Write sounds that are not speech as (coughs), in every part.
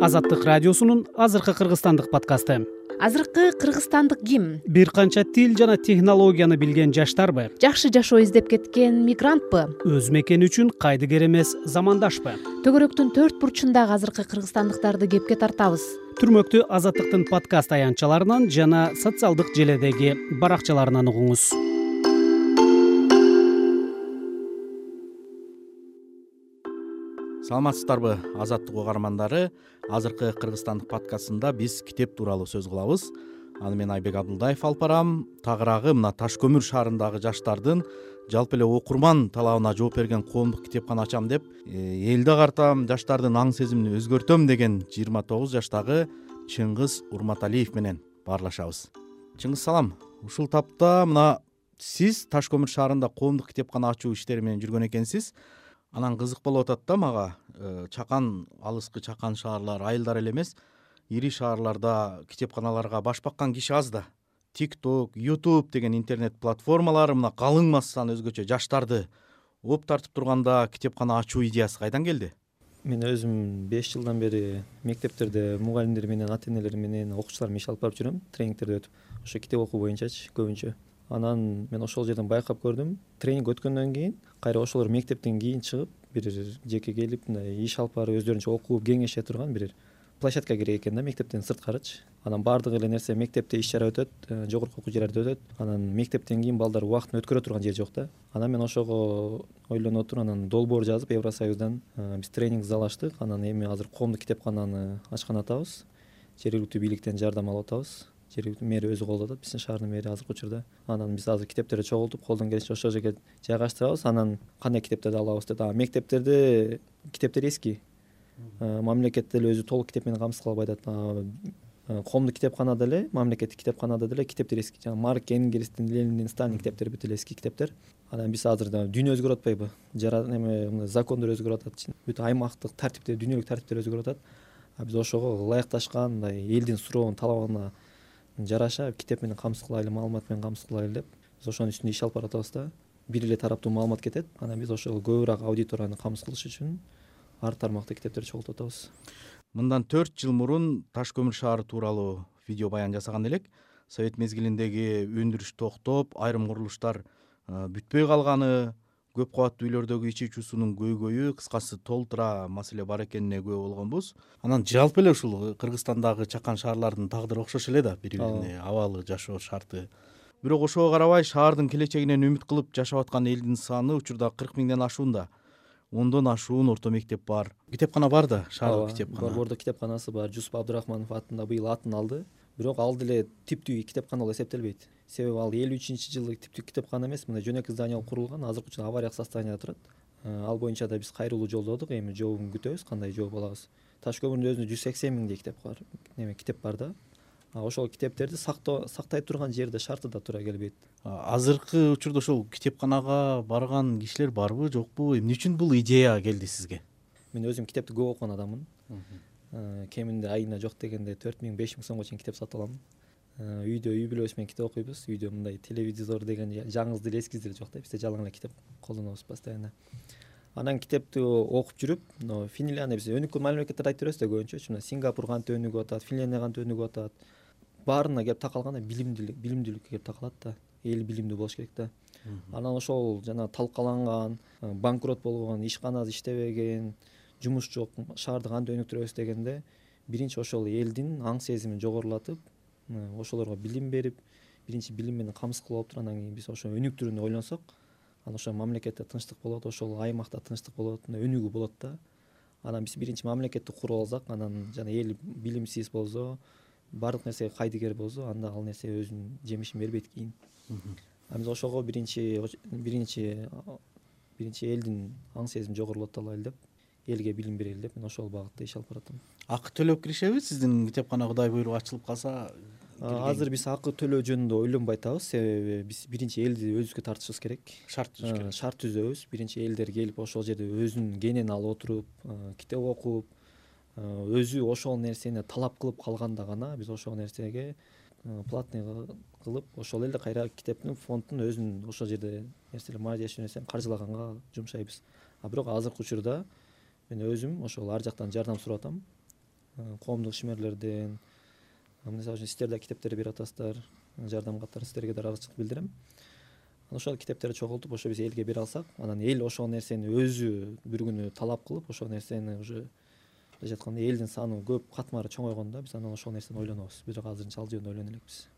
азаттык радиосунун азыркы кыргызстандык подкасты. Азыркы кыргызстандык ким бир канча тил жана технологияны билген жаштарбы? Жакшы жашоо издеп кеткен мигрантпы? Өз мекени үчүн кайдыгер эмес замандашпы? Төгөрөктүн төрт бурчундагы азыркы кыргызстандыктарды кепке тартабыз. Түрмөктү азаттыктын подкаст аянтчаларынан жана социалдык желедеги баракчаларынан угуңуз саламатсыздарбы азаттык угармандары азыркы кыргызстандык подкастында биз китеп тууралуу сөз кылабыз. Аны мен айбек абдулдаев алып барам. Тагыраагы мына таш көмүр шаарындагы жаштардын жалпы эле окурман талабына жооп берген коомдук китепкана ачам деп э, элди агартам жаштардын аң сезимин өзгөртөм деген жыйырма тогуз жаштагы чыңгыз урматалиев менен баарлашабыз. Чыңгыз салам. Ушул тапта мына сиз таш көмүр шаарында коомдук китепкана ачуу иштери менен жүргөн экенсиз анан кызык болуп атат да мага. Э, чакан алыскы чакан шаарлар айылдар эле эмес. Ири шаарларда китепканаларга баш баккан киши аз да. Тик ток ютуб деген интернет платформалар мына калың массаны өзгөчө жаштарды ооп тартып турганда китепкана ачуу идеясы кайдан келди? Мен өзүм беш жылдан бери мектептерде мугалимдер менен ата энелер менен окуучулар менен иш алып барып жүрөм. Тренингтерди өтүп ошо китеп окуу боюнчачы көбүнчө. Анан мен ошол жерден байкап көрдүм. Тренинг өткөндөн кийин кайра ошолор мектептен кийин чыгып бир жеке келип мындай иш алып барып өздөрүнчө окуп кеңеше турган бир площадка керек экен да мектептен сырткарычы анан баардык эле нерсе мектепте иш чара өтөт э, жогорку окуу жерлерде өтөт. Анан мектептен кийин балдар убактын өткөрө турган жер жок да. Анан мен ошого ойлонуп отуруп анан долбоор жазып евросоюздан э, биз тренинг зал ачтык анан эми азыр коомдук китепкананы ачкан атабыз. Жергиликтүү бийликтен жардам алып атабыз жергиликтүү мэр өзү колдоп атат. Биздин шаардын мэри азыркы учурда анан биз азыр китептерди чогултуп колдон келишинче ошол жерге жайгаштырабыз. Анан кандай китептерди алабыз деп а мектептерде китептер эски. Мамлекет деле өзү толук китеп менен камсыз кылбай атат. Коомдук китепкана деле мамлекеттик китепканада деле китептер эски. Жана марк энгельстин ленин сталин китептери бүт эле эски китептер. Анан биз азыр дүйнө өзгөрүп атпайбы эме мындай закондор өзгөрүп атат бүт аймактык тартиптер дүйнөлүк тартиптер өзгөрүп атат а биз ошого ылайыкташкан мындай элдин суроонун талабына жараша китеп менен камсыз кылайлы маалымат менен камсыз кылайлы деп биз ошонун үстүндө иш алып баратабыз да. Бир эле тараптуу маалымат кетет анан биз ошол көбүрөөк аудиторияны камсыз кылыш үчүн ар тармакта китептерди чогултуп атабыз. Мындан төрт жыл мурун таш көмүр шаары тууралуу видео баян жасаган элек. Совет мезгилиндеги өндүрүш токтоп айрым курулуштар бүтпөй калганы көп кабаттуу үйлөрдөгү ичүүчү суунун көйгөйү кыскасы толтура маселе бар экенине күбө болгонбуз. Анан жалпы эле ушул кыргызстандагы чакан шаарлардын тагдыры окшош эле да бири бирине абалы жашоо шарты. Бирок ошого карабай шаардын келечегинен үмүт кылып жашап аткан элдин саны учурда кырк миңден ашуунда ондон ашуун орто мектеп бар. Китепкана бар да шаардык китепкана. Борбордо китепканасы бар. Жусуп абдырахманов атында быйыл атын алды. Бирок ал деле типтүү китепкана болуп эсептелбейт себеби ал элүү үчүнчү жылы типтүү китепкана эмес мындай жөнөкөй здание болуп курулган азыркы учурда авариялык состоянияда турат. Э, ал боюнча да биз кайрылуу жолдодук эми жообун күтөбүз кандай жооп алабыз. Таш көмүрдүн өзүндө жүз сексен миңдей китеп бар эме китеп бар да. Ошол китептерди сактай турган жерде шарты да туура келбейт. Азыркы учурда ушул китепканага барган кишилер барбы жокпу? Эмне үчүн бул идея келди сизге? Мен өзүм китепти көп окуган адаммын. Э, кеминде айына жок дегенде төрт миң беш миң сомго чейин китеп сатып алам үйдө үй бүлөбүз менен китеп окуйбуз. Үйдө мындай телевизор деген жаңысы деле эскиси деле жок да бизде жалаң эле китеп колдонобуз постоянно. Анан китепти окуп жүрүп мына финляндия биз өнүккөн мамлекеттерди айтып беребиз да көбүнчөчү мына сингапур кантип өнүгүп атат финляндия кантип өнүгүп атат. Баарына келип такалган билимдүүлүк билимдүүлүккө келип такалат да. Эл билимдүү болуш керек да. Анан ошол жанагы талкаланган э, банкрот болгон ишканасы иштебеген жумуш жок шаарды кантип өнүктүрөбүз дегенде биринчи ошол элдин аң сезимин жогорулатып ошолорго билим берип биринчи билим менен камсыз кылып алып туруп анан кийин биз ошо өнүктүрүүнү ойлонсок анан ошо мамлекетте тынчтык болот ошол аймакта тынчтык болот мындай өнүгүү болот да. Анан биз биринчи мамлекетти куруп алсак анан жана эл билимсиз болсо баардык нерсеге кайдыгер болсо анда ал нерсе өзүнүн жемишин бербейт кийин. А биз ошого биринчи биринчи биринчи элдин аң сезимин жогорулата алайлы деп элге билим берели деп мен ошол багытта иш алып баратам. акы төлөп киришеби сиздин китепкана кудай буйруп ачылып калса азыр биз акы төлөө жөнүндө ойлонбой атабыз. Себеби биз биринчи элди өзүбүзгө тартышыбыз керек. Шарт түзүш керек. шарт түзөбүз. Биринчи элдер келип ошол жерде өзүнүн кенен алып отуруп китеп окуп өзү ошол нерсени талап кылып калганда гана биз ошол нерсеге платный кылып ошол эле кайра китептин фондун өзүнүн ошол жерде нерселер молодечный нерсени каржылаганга жумшайбыз. А бирок азыркы учурда мен өзүм ошол ар жактан жардам сурап атам. Коомдук ишмерлерден мисалы үчүн сиздер да китептер берип атасыздар жардам каттар сиздерге да ыраазычылык билдирем. Ошол китептерди чогултуп ошо биз элге бере алсак анан эл ошол нерсени өзү бир күнү талап кылып ошол нерсени уже мындайча айтканда элдин саны көп катмары чоңойгондо биз анан ошол нерсени ойлонобуз. Бирок азырынча ал жөнүндө ойлоно элекпиз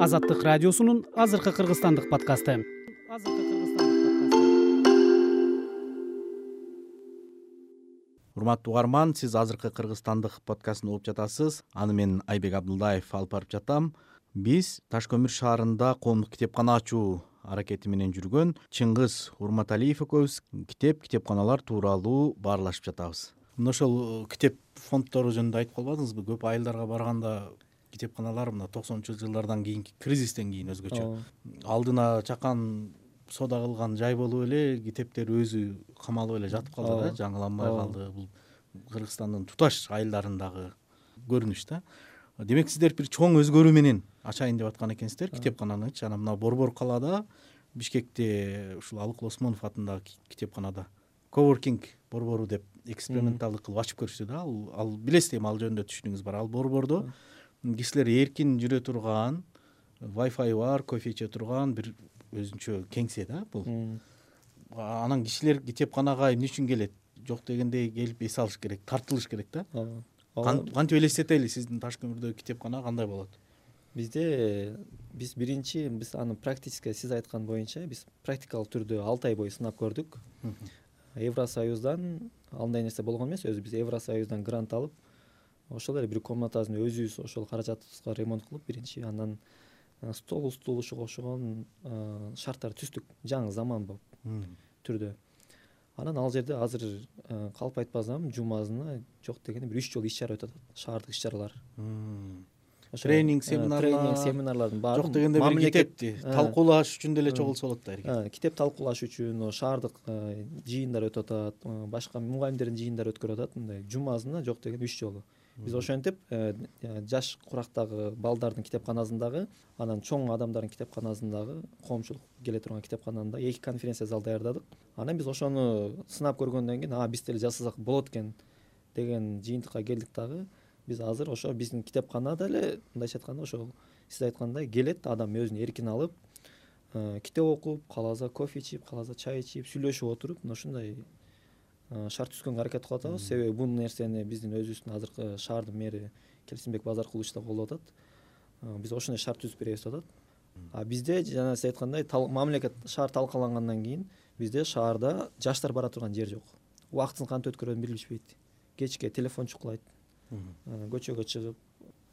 азаттык радиосунун азыркы кыргызстандык подкасты урматтуу угарман сиз азыркы кыргызстандык подкастын угуп жатасыз. Аны мен айбек абдылдаев алып барып жатам. Биз таш көмүр шаарында коомдук китепкана ачуу аракети менен жүргөн чыңгыз урматалиев экөөбүз китеп китепканалар тууралуу баарлашып жатабыз. Мына ошол э, китеп фонддору жөнүндө айтып калбадыңызбы көп айылдарга барганда китепканалар мына токсонунчу жылдардан кийинки кризистен кийин өзгөчө. Алдына чакан соода кылган жай болуп эле китептер өзү камалып эле жатып калды да жаңыланбай калды. Бул кыргызстандын туташ айылдарындагы көрүнүш да. Демек сиздер бир чоң өзгөрүү менен ачайын деп аткан экенсиздер китепкананычы. Анан мына борбор калаада бишкекте ушул алык осмонов атындагы китепканада коворкинг борбору деп эксперименталдык кылып ачып көрүштү да. Ал ал билесиз эми ал жөнүндө түшүнүгүң бар. Ал борбордо кишилер эркин жүрө турган вайфай бар кофе иче турган бир өзүнчө кеңсе да бул. Анан кишилер китепканага эмне үчүн келет? Жок дегенде келип эс алыш керек тартылыш керек да. Кантип элестетели сиздин таш көмүрдөгү китепкана кандай болот? Бизде биз биринчи биз аны практический сиз айткан боюнча биз практикалык түрдө алты ай бою сынап көрдүк. Евросоюздан андай нерсе болгон эмес өзү биз евросоюздан грант алып ошол эле бир комнатасын өзүбүз ошол каражатыбызга ремонт кылып биринчи анан стол стул ушуга окшогон шарттарды түздүк жаңы заманбап түрдө. Анан ал жерде азыр калп айтпасам жумасына жок дегенде бир үч жолу иш чара өтүп атат шаардык иш чаралар. Тренинг семинарлар. тренинг семинарлардын баары жок дегенде бир китепти. Талкуулаш үчүн деле чогулса болот да эркек. китеп талкуулаш үчүн шаардык жыйындар өтүп атат башка мугалимдердин жыйындары өткөрүп атат. Мындай жумасына жок дегенде үч жолу биз ошентип э, жаш курактагы балдардын китепканасындагы анан чоң адамдардын китепканасындагы коомчулук келе турган китепкананы да эки конференция зал даярдадык анан биз ошону сынап көргөндөн кийин а биз деле жасасак болот экен деген жыйынтыкка келдик дагы биз азыр ошо биздин китепкана деле мындайча айтканда ошол сиз айткандай келет адам өзүн эркин алып э, китеп окуп кааласа кофе ичип кааласа чай ичип сүйлөшүп отуруп мына ушундай шарт түзгөнгө аракет кылып атабыз. Себеби бул нерсени биздин өзүбүздүн азыркы шаардын мэри келсинбек базаркулович да колдоп атат. Биз ошондой шарт түзүп беребиз деп атат. А бизде жана сиз айткандай мамлекет шаар талкалангандан кийин бизде шаарда жаштар бара турган жер жок. Убактысын кантип өткөрөрүн билишпейт кечке телефон чукулайт. Көчөгө чыгып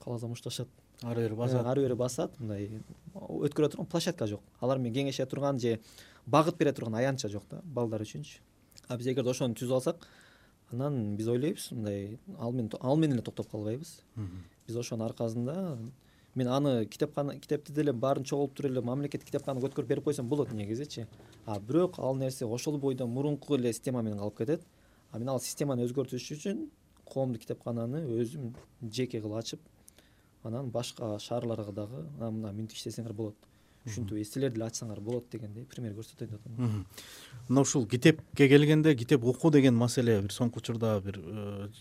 кааласа мушташат. Ары бери басат. ары бери басат. Мындай өткөрө турган площадка жок. Алар менен кеңеше турган же багыт бере турган аянтча жок да балдар үчүнчү а биз эгерде ошону түзүп алсак анан биз ойлойбуз мындай ал менен ал менен эле токтоп калбайбыз. Биз ошонун аркасында мен аны китепкана китепти деле баарын чогултуп эле мамлекеттик китепканага өткөрүп берип койсом болот негизичи. А бирок ал нерсе ошол бойдон мурунку эле система менен калып кетет. А мен ал системаны өзгөртүш үчүн коомдук китепкананы өзүм жеке кылып ачып анан башка шаарларга дагы мына мынтип иштесеңер болот ушинтип силер деле ачсаңар болот дегендей пример көрсөтөйүн деп атам. Мына ушул китепке келгенде китеп окуу деген маселе бир соңку учурда бир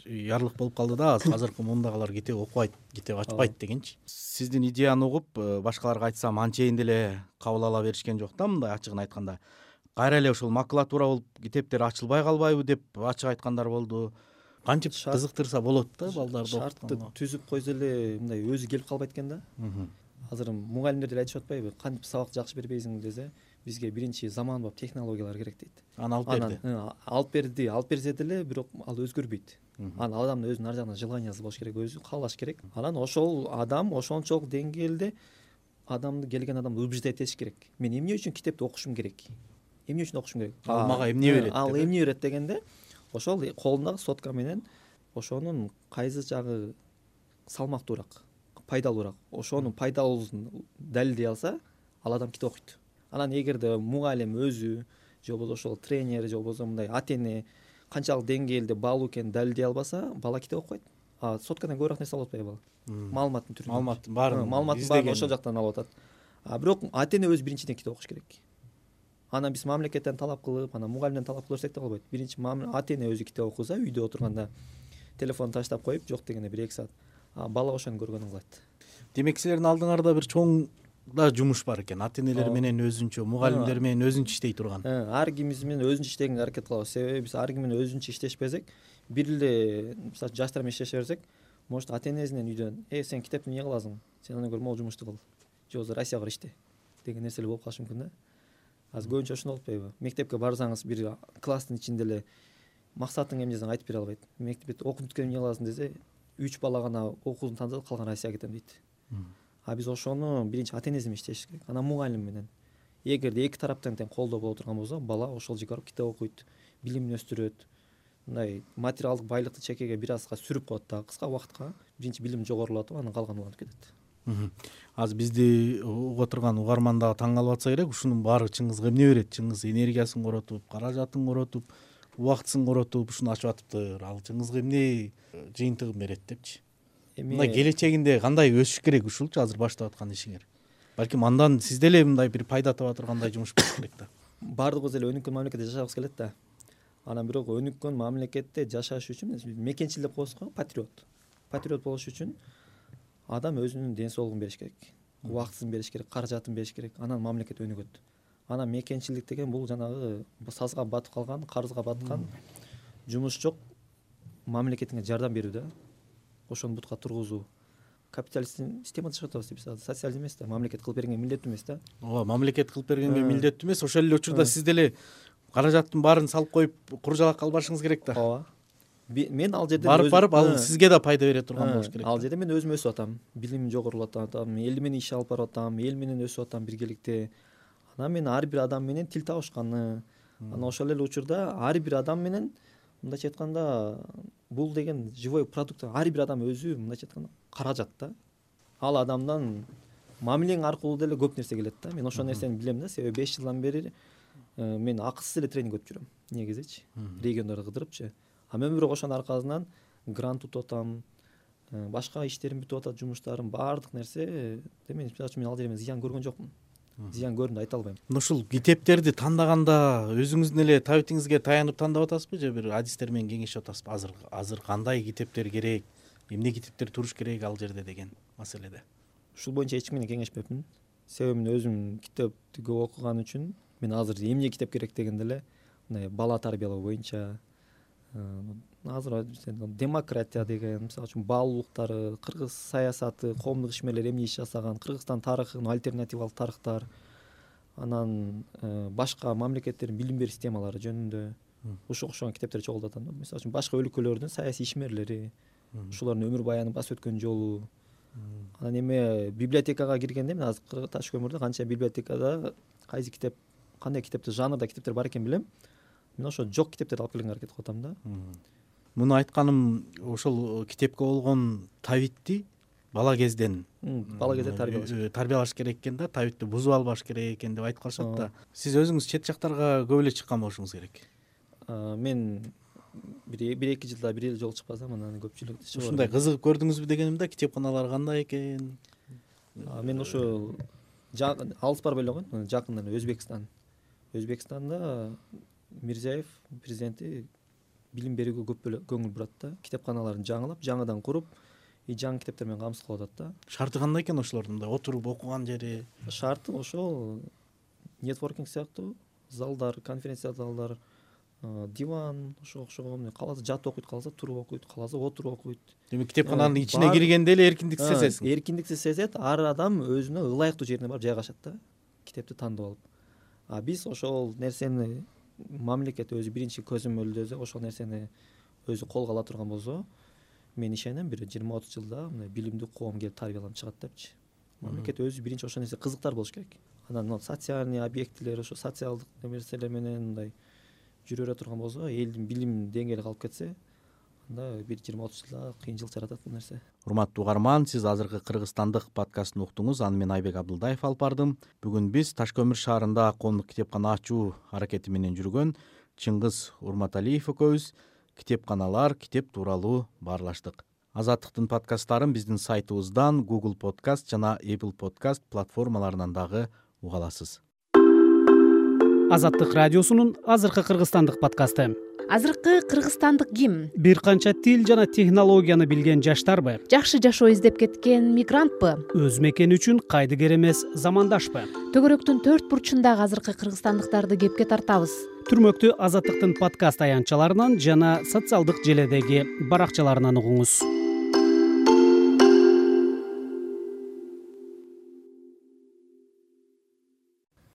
ярлык болуп калды да. Азыркы мундагылар китеп окубайт китеп ачпайт дегенчи. Сиздин идеяны угуп э, башкаларга айтсам анчейин деле кабыл ала беришкен жок да мындай ачыгын айтканда. Кайра эле ушул макулатура болуп китептер ачылбай калбайбы деп ачык айткандар болду. Кантип кызыктырса болот да балдарды шартты. түзүп койсо эле мындай өзү келип калбайт экен да азыр мугалимдер деле айтышып атпайбы кантип сабак жакшы бербейсиң десе бизге биринчи заманбап технологиялар керек дейт. Аны алып берди. Алып берди. Алып берсе деле бирок ал өзгөрбөйт. Анан ал адамдын өзүнүн ар жагынан желаниясы болуш керек өзү каалаш керек. Анан ошол адам ошончолук деңгээлде адамды келген адамды убеждать этиш керек. Мен эмне үчүн китепти окушум керек? Эмне үчүн окушум керек? Ал мага эмне берет ал эмне берет дегенде ошол колундагы сотка менен ошонун кайсы жагы салмактуураак пайдалуураак. Ошонун пайдалуусун далилдей алса ал адам китеп окуйт. Анан эгерде мугалим өзү же болбосо ошол тренер же болбосо мындай ата эне канчалык деңгээлде баалуу экенин далилдей албаса бала китеп окубайт а соткадан көбүрөөк нерсе алып атпайбы бала маалыматтын түрүндө маалыматтын баарын маалыматтын баарын ошол жактан алып атат. А бирок ата эне өзү биринчиден китеп окуш керек. Анан биз мамлекеттен талап кылып анан мугалимден талап кыла берсек да болбойт биринчи ата эне өзү китеп окуса үйдө отурганда телефонду таштап коюп жок дегенде бир эки саат бала ошону көргөнүн кылат демек силердин алдыңарда бир чоң да жумуш бар экен. Ата энелер менен өзүнчө мугалимдер менен өзүнчө иштей турган. Э, ар кимибиз менен өзүнчө иштегенге аракет кылабыз. Себеби биз ар ким менен өзүнчө иштешпесек бир эле мисалы үчүн жаштар менен иштеше берсек может ата энесинен үйдөн э сен китепти эмне кыласың? Сен андан көрө могул жумушту кыл же болбосо россияга бар иште деген нерселер болуп калышы мүмкүн да. Азыр көбүнчө ошондой болуп атпайбы мектепке барсаңыз бир класстын ичинде эле максатың эмне десең айтып бере албайт. Мектепте окууну бүткөндөн кийин эмне кыласың десе үч бала гана окуусун тандады калганы россияга кетем дейт. А биз ошону биринчи ата энеси менен иштешибиз керек анан мугалим менен. Эгерде эки тараптан тең колдоо боло турган болсо бала ошол жерге барып китеп окуйт билимин өстүрөт мындай материалдык байлыкты чекеге бир азга сүрүп коет дагы кыска убакытка биринчи билими жогорулатып анан калганы уланып кетет. Азыр бизди угуп отурган угарман дагы таң калып атса керек ушунун баары чыңгызга эмне берет? Чыңгыз энергиясын коротуп каражатын коротуп убактысын коротуп ушуну ачып атыптыр. Ал чыңгызга эмне жыйынтыгын берет депчи? Эми мындай келечегинде кандай өсүш керек ушулчу азыр баштап аткан ишиңер? Балким андан сиз деле мындай бир пайда таба тургандай жумуш болуш керек да? (coughs) Баардыгыбыз эле өнүккөн мамлекетте жашагыбыз келет да. Анан бирок өнүккөн мамлекетте жашаш үчүн мекенчил деп коебуз го патриот. Патриот болуш үчүн адам өзүнүн ден соолугун бериш керек убактысын бериш керек каражатын бериш керек. Анан мамлекет өнүгөт анан мекенчилдик деген бул жанагы сазга батып калган карызга баткан жумуш жок мамлекетиңе жардам берүү да. Ошону бутка тургузуу. Капиталисттин системада жашап атабыз биз азыр. Социализм эмес да мамлекет кылып бергенге милдеттүү эмес да. Ооба мамлекет кылып бергенге Э. милдеттүү эмес. Ошол эле учурда Э. сиз деле каражаттын баарын салып коюп куру жалакка албашыңыз керек да. Ооба. Мен ал жерде барып барып ал Э. сизге да пайда бере турган болуш керек ал жерде мен өзүм өсүп атам. Билимимди жогорулатып атам эл менен иш алып барып атам эл менен өсүп атам биргеликте анан мен ар бир адам менен тил табышканы. Анан ошол эле учурда ар бир адам менен мындайча айтканда бул деген живой продукт. Ар бир адам өзү мындайча айтканда каражат да. Ал адамдан мамилең аркылуу деле көп нерсе келет да. Мен ошол нерсени билем да. Себеби беш жылдан бери э, мен акысыз эле тренинг өтүп жүрөм негизичи региондордо кыдырыпчы. А мен бирок ошонун аркасынан грант утуп атам э, башка иштерим бүтүп атат жумуштарым баардык нерсе мисалы үчүн мен ал жерде мен зыян көргөн жокмун зыян көрдүм деп айта албайм. Мына ушул китептерди тандаганда өзүңүздүн эле табитиңизге таянып тандап атасызбы же бир адистер менен кеңешип атасызбы? Азыр азыр кандай китептер керек? Эмне китептер туруш керек ал жерде деген маселеде? Ушул боюнча эч ким менен кеңешпепмин себеби мен өзүм китепти көп окуган үчүн мен азыр эмне китеп керек дегенде эле мындай бала тарбиялоо боюнча азыр демократия деген мисалы үчүн бала укуктары кыргыз саясаты коомдук ишмерлер эмне иш жасаган кыргызстан тарыхын альтернативалык тарыхтар анан э, башка мамлекеттердин билим берүү системалары жөнүндө ушуга окшогон китептерди чогултуп атам да мисалы үчүн башка өлкөлөрдүн саясий ишмерлери ушулардын өмүр баяны басып өткөн жолу. Анан эме библиотекага киргенде мен азыр таш көмүрдө канча библиотекада кайсы китеп кандай китепти жанрда китептер бар экенин билем. Мен ошо жок китептерди алып келгенге аракет кылып атам да муну айтканым ошол китепке болгон табитти бала кезден бала кезде тарбиялаш э, тарбиялаш керек экен да табитти бузуп албаш керек экен деп айтып калышат да. Сиз өзүңүз чет жактарга көп эле чыккан болушуңуз керек. Мен бир эки жылда бир эле жолу чыкпасам анан көпчүлүк ушундай кызыгып көрдүңүзбү дегеним да китепканалар кандай экен? Мен ошол алыс барбай эле коеюн жакында эле өзбекстан. Өзбекстанда мирзиеев президенти билим берүүгө көп көңүл бурат да. Китепканаларын жаңылап жаңыдан куруп и жаңы китептер менен камсыз кылып атат да. Шарты кандай экен ошолордун мындай отуруп окуган жери? Шарты ошол нетворкинг сыяктуу залдар конференция залдар диван ошого окшогон кааласа жатып окуйт кааласа туруп окуйт кааласа отуруп окуйт. Демек китепкананын ичине киргенде эле эркиндик А, сезесиң. эркиндикти сезет ар адам өзүнө ылайыктуу жерине барып жайгашат да китепти тандап алып. А биз ошол нерсени мамлекет өзү биринчи көзөмөлдөсө ошол нерсени өзү колго ала турган болсо мен ишенем бир жыйырма отуз жылда мындай билимдүү коом келип тарбияланып чыгат депчи. Мамлекет өзү биринчи ошол нерсе кызыктар болуш керек. Анан социальный объектилер ошо социалдык нерселер менен мындай жүрө бере турган болсо элдин билим деңгээли калып кетсе анда бир жыйырма отуз жылда кыйынчылык жаратат бул нерсе. Урматтуу угарман сиз азыркы кыргызстандык подкастын уктуңуз. Аны мен айбек абдылдаев алып бардым. Бүгүн биз таш көмүр шаарында коомдук китепкана ачуу аракети менен жүргөн чыңгыз урматалиев экөөбүз. Китепканалар китеп тууралуу баарлаштык. Азаттыктын подкасттарын биздин сайтыбыздан google подкаст жана apple подкаст платформаларынан дагы уга аласыз. Азаттык радиосунун азыркы кыргызстандык подкасты азыркы кыргызстандык ким? Бир канча тил жана технологияны билген жаштарбы жакшы жашоо издеп кеткен мигрантпы өз мекени үчүн кайдыгер эмес замандашпы төгөрөктүн төрт бурчундагы азыркы кыргызстандыктарды кепке тартабыз. Түрмөктү азаттыктын подкаст аянтчаларынан жана социалдык желедеги баракчаларынан угуңуз